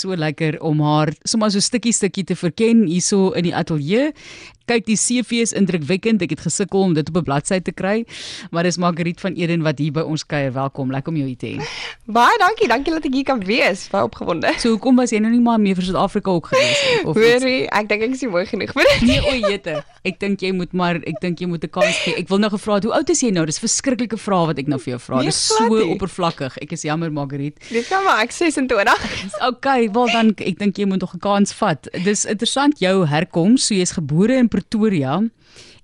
so lekker om haar sommer so stukkie stukkie te verken hierso in die ateljee kyk die CV is indrukwekkend. Ek het gesukkel om dit op 'n bladsy te kry. Maar dis Margriet van Eden wat hier by ons kuier. Welkom. Lekker om jou hier te hê. Baie dankie. Dankie dat ek hier kan wees. Baie opgewonde. So hoekom was jy nou nie maar meer vir Suid-Afrika ook gewees? Of Hoorie, ek dink ek is nie mooi genoeg vir dit. Nee, o jete. Ek dink jy moet maar ek dink jy moet 'n kans gee. Ek wil nou gevra het, hoe oud is jy nou? Dis 'n verskriklike vraag wat ek nou vir jou vra. Nee, Dis so nie. oppervlakkig. Ek is jammer, Margriet. Dit kan maar ek 26. Okay, wel dan ek dink jy moet nog 'n kans vat. Dis interessant jou herkoms. So jy's gebore in Pretoria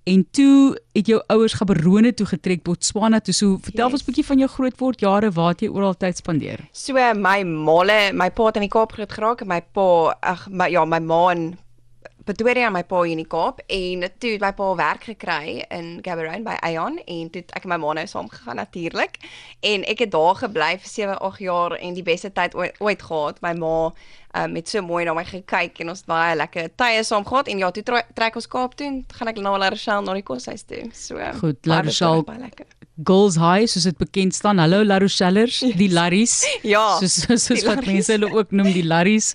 en toe het jou ouers Gaborone toe getrek Botswana toe. So vertel Yes. ons 'n bietjie van jou grootword jare waar het jy oral tyd spandeer? So my molle, my pa het in die Kaap groot geraak en my pa ag my ja, my ma in Pretoria my pa hier in die Kaap en toe het my pa werk gekry in Gaborone by Aon en toe ek en my ma nou saam gegaan natuurlik en ek het daar gebly vir 7, 8 jaar en die beste tyd ooit, ooit gehad. My ma um, het so mooi na my gekyk en ons baie lekker tye saam gehad en ja, toe trek ons Kaap toe en gaan ek na La Rochelle na die koshuis toe. So Goed, La Rochelle. Girls High soos dit bekend staan. Hallo La Rochellers, die Larries. Ja, soos soos die wat mense hulle ook noem die Larries.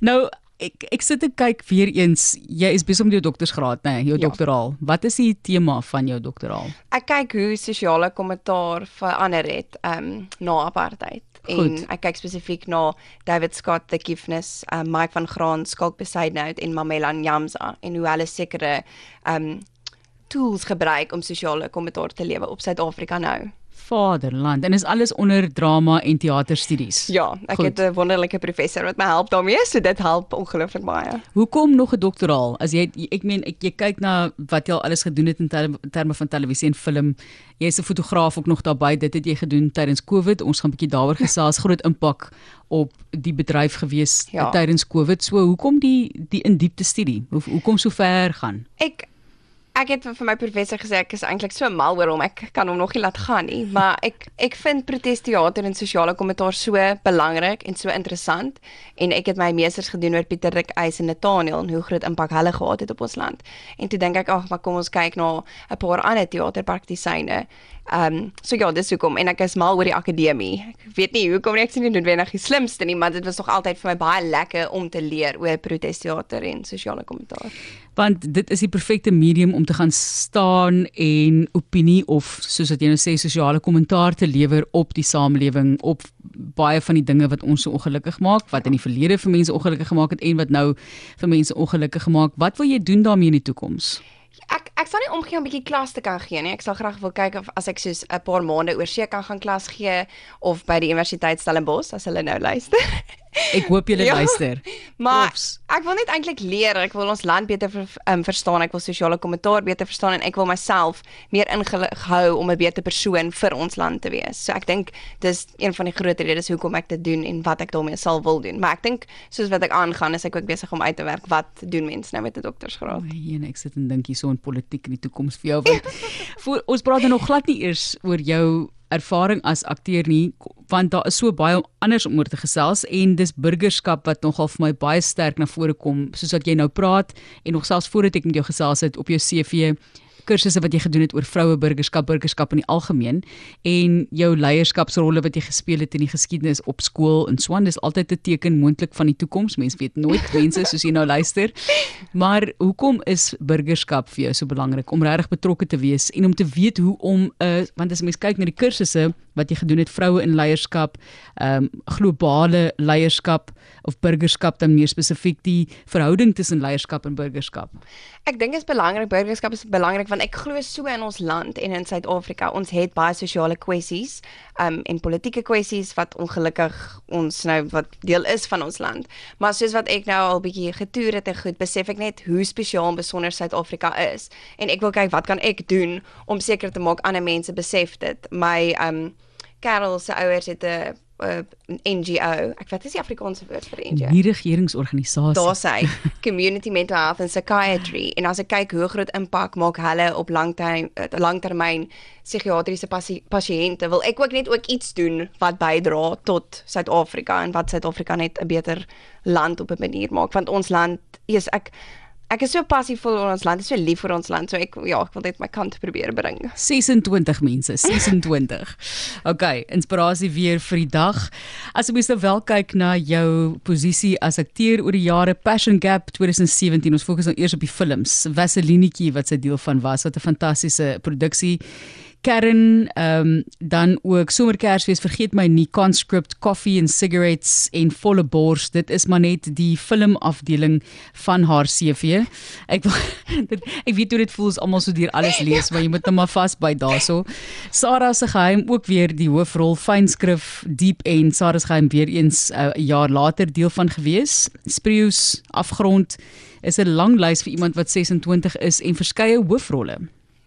Nou ek ek sit en kyk weer eens. Jy is besig om jou doktorsgraad, nê, nee, jou Ja. doktoraal. Wat is die tema van jou doktoraal? Ek kyk hoe sosiale kommentaar verander het um na apartheid. En Goed. ek kyk spesifiek na David Scott the Giftness, um Mike van Graan, Skalk Beside Note en Mamela Nyamza en hoe hulle sekere um tools gebruik om sosiale kommentaar te lewe op Suid-Afrika nou. Vaderland en is alles onder drama en teaterstudies. Ja, ek Goed. het 'n wonderlike professor wat my help daarmee, so dit help ongelooflik baie. Hoekom nog 'n doktoraal? As jy ek meen ek jy kyk na wat jy al alles gedoen het in tel- terme van televisie en film. Jy's 'n fotograaf ook nog daarbey. Dit het jy gedoen tydens Covid. Ons gaan 'n bietjie daaroor gesels. Groot impak op die bedryf gewees Ja. tydens Covid. So hoekom die die in diepte studie? Hoe hoekom so ver gaan? Ek ek het vir my professor gesê ek is eintlik so mal oor hom. Ek kan hom nog nie laat gaan nie, maar ek ek vind protesteater en sosiale kommentaar so belangrik en so interessant en ek het my meesters gedoen oor Pieter Rik Eis en Nathaniel en hoe groot impak hulle gehad het op ons land. En toe dink ek ag, maar kom ons kyk na 'n paar ander teaterpraktisyne. Ehm um, so ja, dis hoekom en ek is mal oor die akademie. Ek weet nie hoekom nie, ek sien nie noodwendig die slimste nie, maar dit was nog altyd vir my baie lekker om te leer oor protesteater en sosiale kommentaar. Want dit is die perfekte medium om te gaan staan en opinie of soos wat jy nou sê sosiale kommentaar te lewer op die samelewing op baie van die dinge wat ons so ongelukkig maak wat in die verlede vir mense ongelukkig gemaak het en wat nou vir mense ongelukkig maak wat wil jy doen daarmee in die toekoms? Ek ek sal nie omgee om 'n bietjie klas te kan gee nie. Ek sal graag wil kyk of as ek soos 'n paar maande oor see kan gaan klas gee of by die Universiteit Stellenbosch as hulle nou luister. ek hoop julle Ja. luister Maar Profs. ek wil net eintlik leer. Ek wil ons land beter ver, um, verstaan. Ek wil sosiale kommentaar beter verstaan en ek wil myself meer ingehou om 'n beter persoon vir ons land te wees. So ek dink dis een van die groot redes hoekom ek dit doen en wat ek daarmee sal wil doen. Maar ek dink soos wat ek aangaan is ek ook besig om uit te werk wat doen mense nou met 'n doktorsgraad. en ek sit en dink hierso in politiek in die toekoms vir jou want voor ons praat nou nog glad nie eers oor jou ervaring as akteur nie want daar is so baie anders om oor te gesels en dis burgerskap wat nogal vir my baie sterk na vore kom soos wat jy nou praat en nog selfs voordat ek met jou gesels het op jou CV kursusse wat jy gedoen het oor vroue burgerskap, burgerskap in die algemeen en jou leierskapsrolle wat jy gespeel het in die geskiedenis op skool in Swan dis altyd 'n teken moontlik van die toekoms. Mense weet nooit mense soos jy nou luister. Maar hoekom is burgerskap vir jou so belangrik om regtig betrokke te wees en om te weet hoe om 'n uh, want as mens kyk na die kursusse wat jy gedoen het vroue in leierskap, ehm um, globale leierskap of burgerskap dan meer spesifiek die verhouding tussen leierskap en burgerskap. Ek dink dit is belangrik burgerskap is belangrik want ek glo so in ons land en in Suid-Afrika. Ons het baie sosiale kwessies, um en politieke kwessies wat ongelukkig ons nou wat deel is van ons land. Maar soos wat ek nou al bietjie getoer het en goed besef ek net hoe spesiaal en besonder Suid-Afrika is. En ek wil kyk wat kan ek doen om seker te maak ander mense besef dit. My um Karel se ouers het 'n 'n NGO. Ek weet dis die Afrikaanse woord vir NGO. Nie regeringsorganisasie. Daar sê community mental health and psychiatry en as ek kyk hoe groot impak maak hulle op langtermyn langtermyn psigiatriese pasiënte wil ek ook net ook iets doen wat bydra tot Suid-Afrika en wat Suid-Afrika net 'n beter land op 'n manier maak want ons land is ek ek is so passievol oor ons land, is so lief vir ons land, so ek ja, ek wil net my kant probeer bring. 26 mense, 26. OK, inspirasie weer vir die dag. As jy nou wel kyk na jou posisie as akteur oor die jare Passion Gap 2017, ons fokus nou eers op die films. Vaselinetjie wat sy deel van was, wat 'n fantastiese produksie kern ehm um, dan ook somerkersfees vergeet my nie conscript coffee and cigarettes en volle bors. Dit is maar net die film afdeling van haar CV ek dit, ek weet hoe dit voel as almal so deur alles lees maar jy moet nou maar vasbyt daaroor Sarah se geheim ook weer die hoofrol fynskrif deep end Sarah se geheim weer eens eh, 'n uh, jaar later deel van gewees. Spreeus afgrond is 'n lang lys vir iemand wat 26 is en verskeie hoofrolle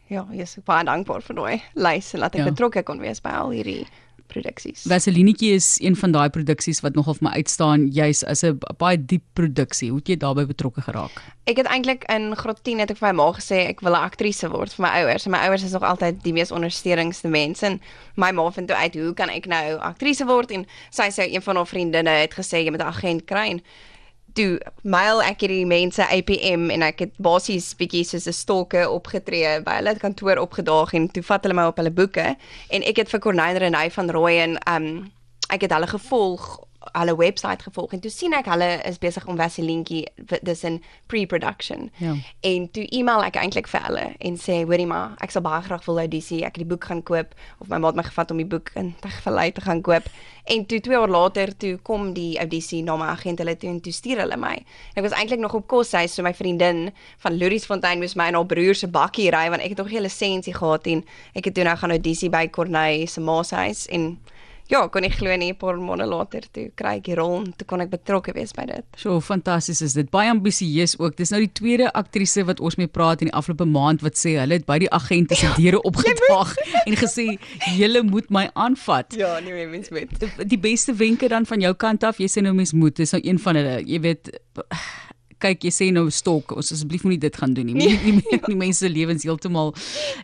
Ja, ek is baie dankbaar vir daai lys en laat ek ja. betrokke kon wees by al hierdie produksies. Vaselinetjie is een van daai produksies wat nogal vir my uitstaan juis as 'n baie diep produksie. Hoe het jy daarbey betrokke geraak? Ek het eintlik in graad 10 het ek vir my ma gesê ek wil 'n aktrise word vir my ouers. En my ouers is nog altyd die mees ondersteunendste mense en my ma vind toe uit hoe kan ek nou aktrise word en sy sê een van haar vriendinne het gesê jy moet 'n agent kry. En toe mail ek hierdie mense APM en ek het basies bietjie soos 'n stalker opgetree by hulle kantoor opgedaag en toe vat hulle my op hulle boeke. En ek het vir Corneille Renay van Rooyen um ek het hulle gevolg hulle webwerf gevolg en toe sien ek hulle is besig om Vaselientjie dis in pre-production. Ja. En toe e-mail ek eintlik vir hulle en sê hoorie maar ek sal baie graag wil audisie, ek het die boek gaan koop of my ma het my gevat om die boek in te verlei te gaan koop. En toe 2 jaar later toe kom die audisie na my agent hulle toe en toe stuur hulle my. Ek was eintlik nog op koshuis so my vriendin van Louriesfontein moes my en haar broer se bakkie ry want ek het nog nie 'n lisensie gehad en ek het toe nou gaan audisie by Corneille se ma se huis en ja, kon ek glo nie 'n paar maande later toe kry ek die rol en toe kon ek betrokke wees by dit. So fantasties is dit. Baie ambisieus ook. Dis nou die tweede aktrise wat ons mee praat in die afgelope maand wat sê hulle het by die agente se deure opgedaag en gesê julle moet my aanvat. Ja, nee, mens moet. Die, die beste wenke dan van jou kant af, jy sê nou mens moet. Dis nou een van hulle, jy weet kyk jy sê nou stok ons asseblief moenie dit gaan doen nie. Nie nie, nie, nie mense lewens heeltemal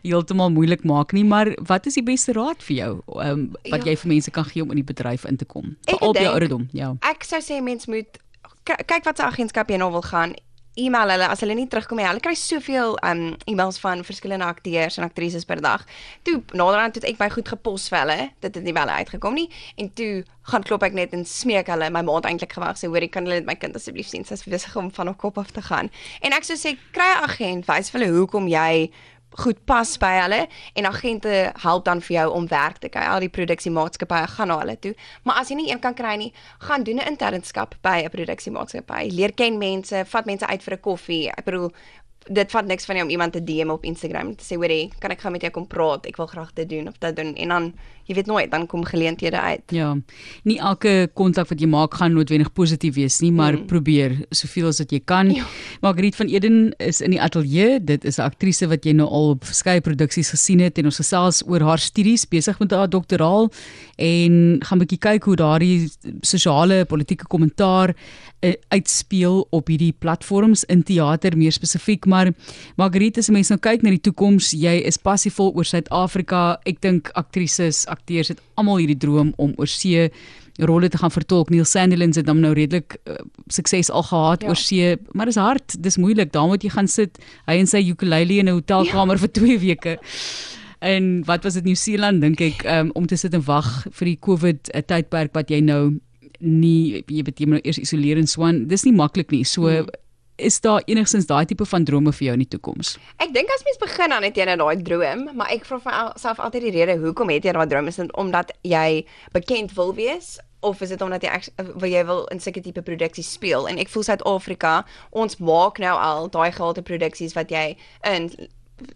heeltemal moeilik maak nie maar wat is die beste raad vir jou um, wat ja. jy vir mense kan gee om in die bedryf in te kom? Op jou ouderdom ja. ek sou sê mense moet kyk wat se agentskap jy nou wil gaan e-mail hulle as hulle nie terugkom nie. Hulle kry soveel um e-mails van verskillende akteurs en aktrises per dag. Toe naderhand het ek my goed gepos vir hulle. Dit het nie wel uitgekom nie. En toe gaan klop ek net en smeek hulle. My ma het eintlik gewag sê, "Hoor, kan hulle net my kind asseblief sien? Sy's besig om van haar kop af te gaan." En ek sou sê, "Kry 'n agent, wys vir hulle hoekom jy goed pas by hulle en agente help dan vir jou om werk te kry. Al die produksiemaatskappye gaan na hulle toe. Maar as jy nie een kan kry nie, gaan doen 'n internskap by 'n produksiemaatskappy. Leer ken mense, vat mense uit vir 'n koffie. Ek bedoel dit vat niks van jou om iemand te DM op Instagram te sê hoorie, kan ek gou met jou kom praat? Ek wil graag dit doen of dit doen en dan jy weet nooit dan kom geleenthede uit. Ja. Nie elke kontak wat jy maak gaan noodwendig positief wees nie, maar mm. probeer soveel as wat jy kan. Ja. Margriet van Eden is in die ateljee. Dit is 'n aktrise wat jy nou al op verskeie produksies gesien het en ons gesels oor haar studies besig met haar doktoraal en gaan 'n bietjie kyk hoe daardie sosiale politieke kommentaar uh, uitspeel op hierdie platforms in teater meer spesifiek maar Margriet as mens nou kyk na die toekoms jy is passievol oor Suid-Afrika ek dink aktrises akteurs het almal hierdie droom om oor see rolle te gaan vertolk Neil Sandilands het hom nou redelik uh, sukses al gehad ja. oor see maar dis hard dis moeilik daar moet jy gaan sit hy en sy ukulele in 'n hotelkamer ja. vir 2 weke en wat was dit Nieu-Seeland dink ek um, om te sit en wag vir die COVID uh, tydperk wat jy nou nie jy weet jy moet nou eers isoleer en swaan. Dis nie maklik nie. So hmm. Is daar enigstens daai tipe van drome vir jou in die toekoms? Ek dink as mens begin dan het jy nou daai droom, maar ek vra myself altyd die rede hoekom het jy daai droom? Is dit omdat jy bekend wil wees? of is dit omdat jy wil jy wil in sulke tipe produksies speel en ek voel Suid-Afrika ons maak nou al daai gehalte produksies wat jy in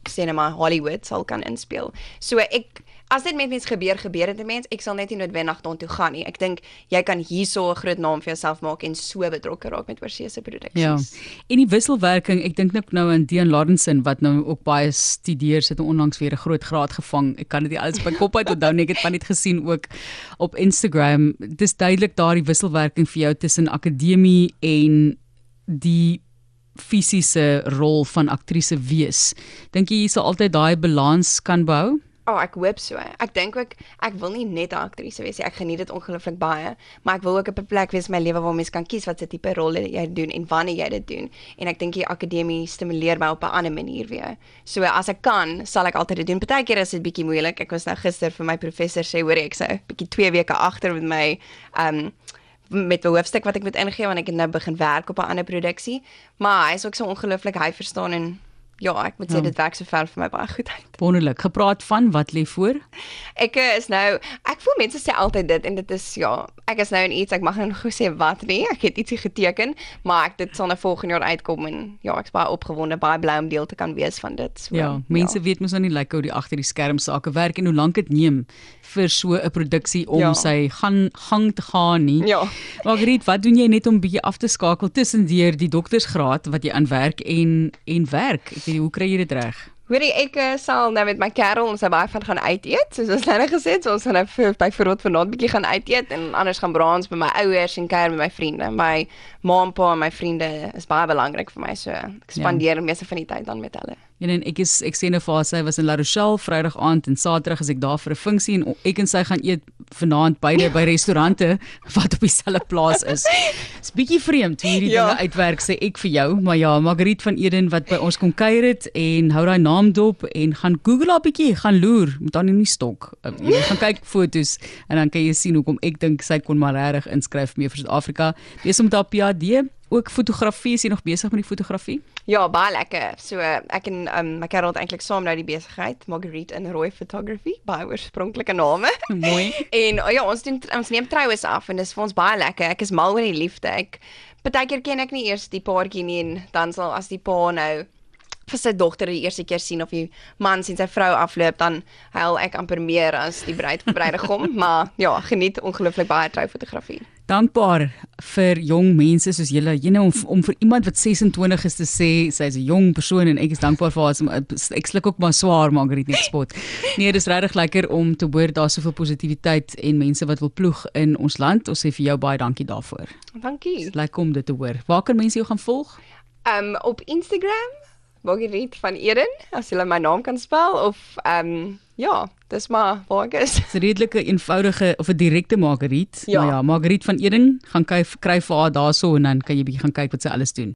cinema Hollywood sal kan inspel. So ek as dit met mens gebeur, gebeur dit met mens. Ek sal net nie noodwendig daartoe gaan nie. Ek dink jy kan hierso 'n groot naam vir jouself maak en so betrokke raak met oorseese produksies. Ja. En die wisselwerking, ek dink net nou aan Dean Lawrenson wat nou ook baie studeer, sit onlangs weer 'n groot graad gevang. Ek kan dit nie alles by kop uit onthou nie. Ek het van dit gesien ook op Instagram. Dis duidelik daardie wisselwerking vir jou tussen akademie en die fisiese rol van aktrise wees. Dink jy jy sal altyd daai balans kan bou? Oh, ek hoop so. Ek dink ook ek wil nie net 'n aktrise wees nie. Ek geniet dit ongelooflik baie, maar ek wil ook op 'n plek wees in my lewe waar mens kan kies wat se tipe rolle jy doen en wanneer jy dit doen. En ek dink die akademie stimuleer my op 'n ander manier weer. So as ek kan, sal ek altyd dit doen. Partykeer is dit bietjie moeilik. Ek was nou gister vir my professor sê, hoor ek sê, bietjie 2 weke agter met my um met 'n hoofstuk wat ek moet ingee want ek het nou begin werk op 'n ander produksie. Maar hy is ook so ongelooflik hy verstaan en ja, ek moet sê ja. dit werk so ver vir my baie goed uit. Wonderlik. Gepraat van wat lê voor? Ek is nou ek voel mense sê altyd dit en dit is ja, ek is nou in iets ek mag nou gou sê wat nie. Ek het ietsie geteken, maar ek dit sal nou volgende jaar uitkom en ja, ek's baie opgewonde, baie bly om deel te kan wees van dit. So, ja, mense ja. weet mos nou nie like hoe die agter die skerm sake werk en hoe lank dit neem vir so 'n produksie om ja. sy gaan gang te gaan nie. Ja. Margriet, wat doen jy net om bietjie af te skakel tussendeur die doktersgraad wat jy aan werk en en werk? Ek weet hoe kry jy dit reg? Hoorie ek uh, sal nou met my kerel ons baie van gaan uit eet soos ons nou gesê het so ons gaan nou by verrot vanaand bietjie gaan uit eet en anders gaan braans by my ouers en kuier met my vriende my ma en pa en my vriende is baie belangrik vir my so ek spandeer ja. meeste van die tyd dan met hulle En en ek is ek nou vir haar sy was in La Rochelle Vrydag aand en Saterdag is ek daar vir 'n funksie en ek en sy gaan eet vanaand beide by restaurante wat op dieselfde plaas is. Dit's bietjie vreemd hoe hierdie ja. dinge uitwerk sê ek vir jou, maar ja, Margriet van Eden wat by ons kom kuier het en hou daai naam dop en gaan Google haar bietjie, gaan loer, moet dan nie stok. Um, jy gaan kyk foto's en dan kan jy sien hoekom ek dink sy kon maar regtig inskryf mee vir Suid-Afrika. Dis om daar PhD ook fotografie is jy nog besig met die fotografie? Ja, baie lekker. So ek en um, my kerel het eintlik saam nou die besigheid Marguerite in Rooi Photography, baie oorspronklike name. Mooi. en oh ja, ons doen ons neem troues af en dis vir ons baie lekker. Ek is mal oor die liefde. Ek partykeer ken ek nie eers die paartjie nie en dan sal as die pa nou vir sy dogter die eerste keer sien of die man sien sy vrou afloop dan huil ek amper meer as die bruid of bruidegom maar ja geniet ongelooflik baie troufotografie dankbaar vir jong mense soos julle. Jy nou om, om vir iemand wat 26 is te sê sy's 'n jong persoon en ek is dankbaar vir haar ek sluk ook maar swaar Margriet net spot. Nee dis regtig lekker om te hoor daar soveel positiwiteit en mense wat wil ploeg in ons land. Ons sê vir jou baie dankie daarvoor. Dankie. Lekker om dit te hoor. Waar kan mense jou gaan volg? Um op Instagram Margriet van Eden, as jy my naam kan spel of ehm um, ja, dis maar waar ek is. 'n Redelike eenvoudige of 'n direkte Margriet. Ja. Maar ja, Margriet van Eden, gaan kyk kry vir haar daarso en dan kan jy bietjie gaan kyk wat sy alles doen.